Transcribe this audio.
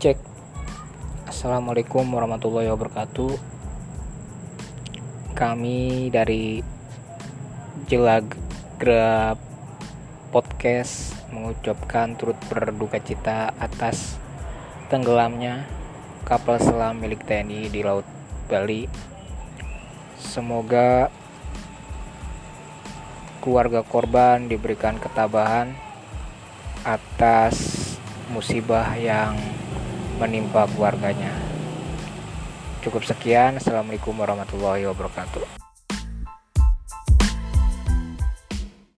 Cek. Assalamualaikum warahmatullahi wabarakatuh. Kami dari Jelagra Podcast mengucapkan turut berduka cita atas tenggelamnya kapal selam milik TNI di Laut Bali. Semoga keluarga korban diberikan ketabahan atas musibah yang menimpa keluarganya. Cukup sekian. Assalamualaikum warahmatullahi wabarakatuh.